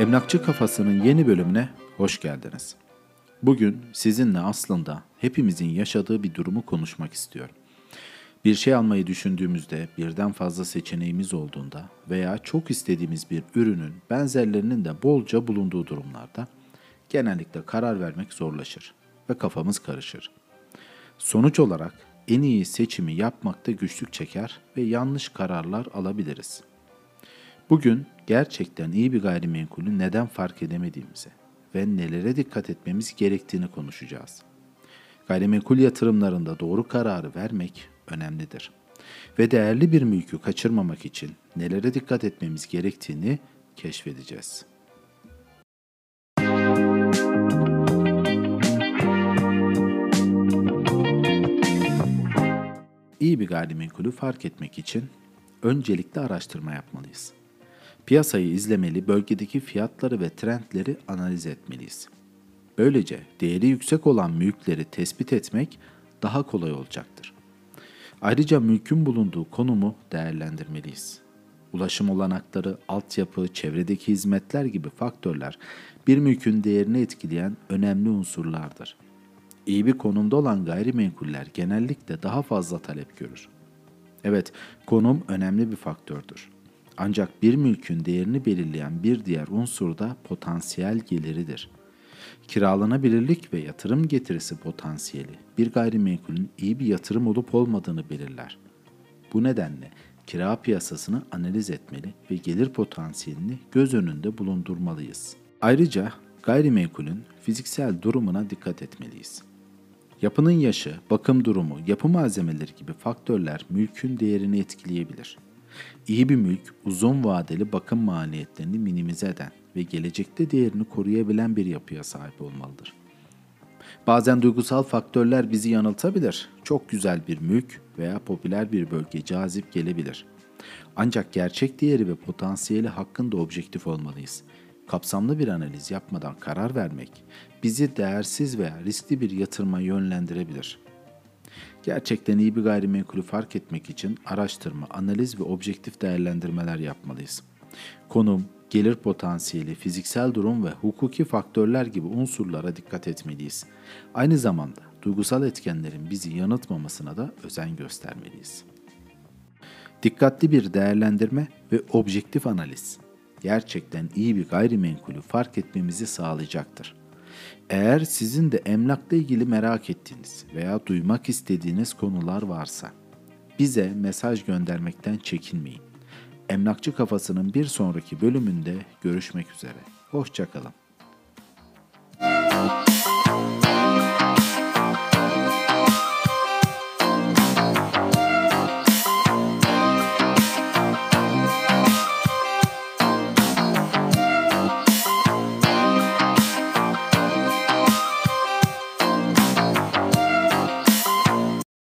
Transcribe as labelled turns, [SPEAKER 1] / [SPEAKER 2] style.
[SPEAKER 1] Emlakçı Kafası'nın yeni bölümüne hoş geldiniz. Bugün sizinle aslında hepimizin yaşadığı bir durumu konuşmak istiyorum. Bir şey almayı düşündüğümüzde birden fazla seçeneğimiz olduğunda veya çok istediğimiz bir ürünün benzerlerinin de bolca bulunduğu durumlarda genellikle karar vermek zorlaşır ve kafamız karışır. Sonuç olarak en iyi seçimi yapmakta güçlük çeker ve yanlış kararlar alabiliriz. Bugün gerçekten iyi bir gayrimenkulü neden fark edemediğimizi ve nelere dikkat etmemiz gerektiğini konuşacağız. Gayrimenkul yatırımlarında doğru kararı vermek önemlidir. Ve değerli bir mülkü kaçırmamak için nelere dikkat etmemiz gerektiğini keşfedeceğiz. İyi bir gayrimenkulü fark etmek için öncelikle araştırma yapmalıyız. Piyasayı izlemeli, bölgedeki fiyatları ve trendleri analiz etmeliyiz. Böylece değeri yüksek olan mülkleri tespit etmek daha kolay olacaktır. Ayrıca mülkün bulunduğu konumu değerlendirmeliyiz. Ulaşım olanakları, altyapı, çevredeki hizmetler gibi faktörler bir mülkün değerini etkileyen önemli unsurlardır. İyi bir konumda olan gayrimenkuller genellikle daha fazla talep görür. Evet, konum önemli bir faktördür. Ancak bir mülkün değerini belirleyen bir diğer unsur da potansiyel geliridir. Kiralanabilirlik ve yatırım getirisi potansiyeli bir gayrimenkulün iyi bir yatırım olup olmadığını belirler. Bu nedenle kira piyasasını analiz etmeli ve gelir potansiyelini göz önünde bulundurmalıyız. Ayrıca gayrimenkulün fiziksel durumuna dikkat etmeliyiz. Yapının yaşı, bakım durumu, yapı malzemeleri gibi faktörler mülkün değerini etkileyebilir. İyi bir mülk uzun vadeli bakım maliyetlerini minimize eden ve gelecekte değerini koruyabilen bir yapıya sahip olmalıdır. Bazen duygusal faktörler bizi yanıltabilir. Çok güzel bir mülk veya popüler bir bölge cazip gelebilir. Ancak gerçek değeri ve potansiyeli hakkında objektif olmalıyız. Kapsamlı bir analiz yapmadan karar vermek bizi değersiz veya riskli bir yatırıma yönlendirebilir.'' Gerçekten iyi bir gayrimenkulü fark etmek için araştırma, analiz ve objektif değerlendirmeler yapmalıyız. Konum, gelir potansiyeli, fiziksel durum ve hukuki faktörler gibi unsurlara dikkat etmeliyiz. Aynı zamanda duygusal etkenlerin bizi yanıltmamasına da özen göstermeliyiz. Dikkatli bir değerlendirme ve objektif analiz gerçekten iyi bir gayrimenkulü fark etmemizi sağlayacaktır. Eğer sizin de emlakla ilgili merak ettiğiniz veya duymak istediğiniz konular varsa bize mesaj göndermekten çekinmeyin. Emlakçı Kafası'nın bir sonraki bölümünde görüşmek üzere. Hoşçakalın.